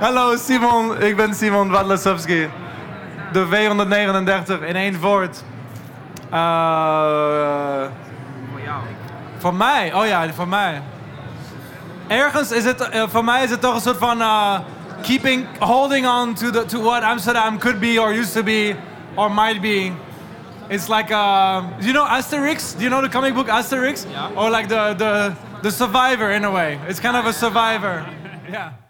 Hallo Simon, ik ben Simon Wadlasowski. De W139 in één woord. Eh, voor mij? Oh ja, voor mij. Ergens is het, eh, voor mij is het toch een soort van eh, keeping, holding on to, the, to what Amsterdam could be or used to be or might be. It's like, uh, do you know Asterix? Do you know the comic book Asterix? Yeah. Or like the, the, the survivor in a way. It's kind of a survivor. Yeah.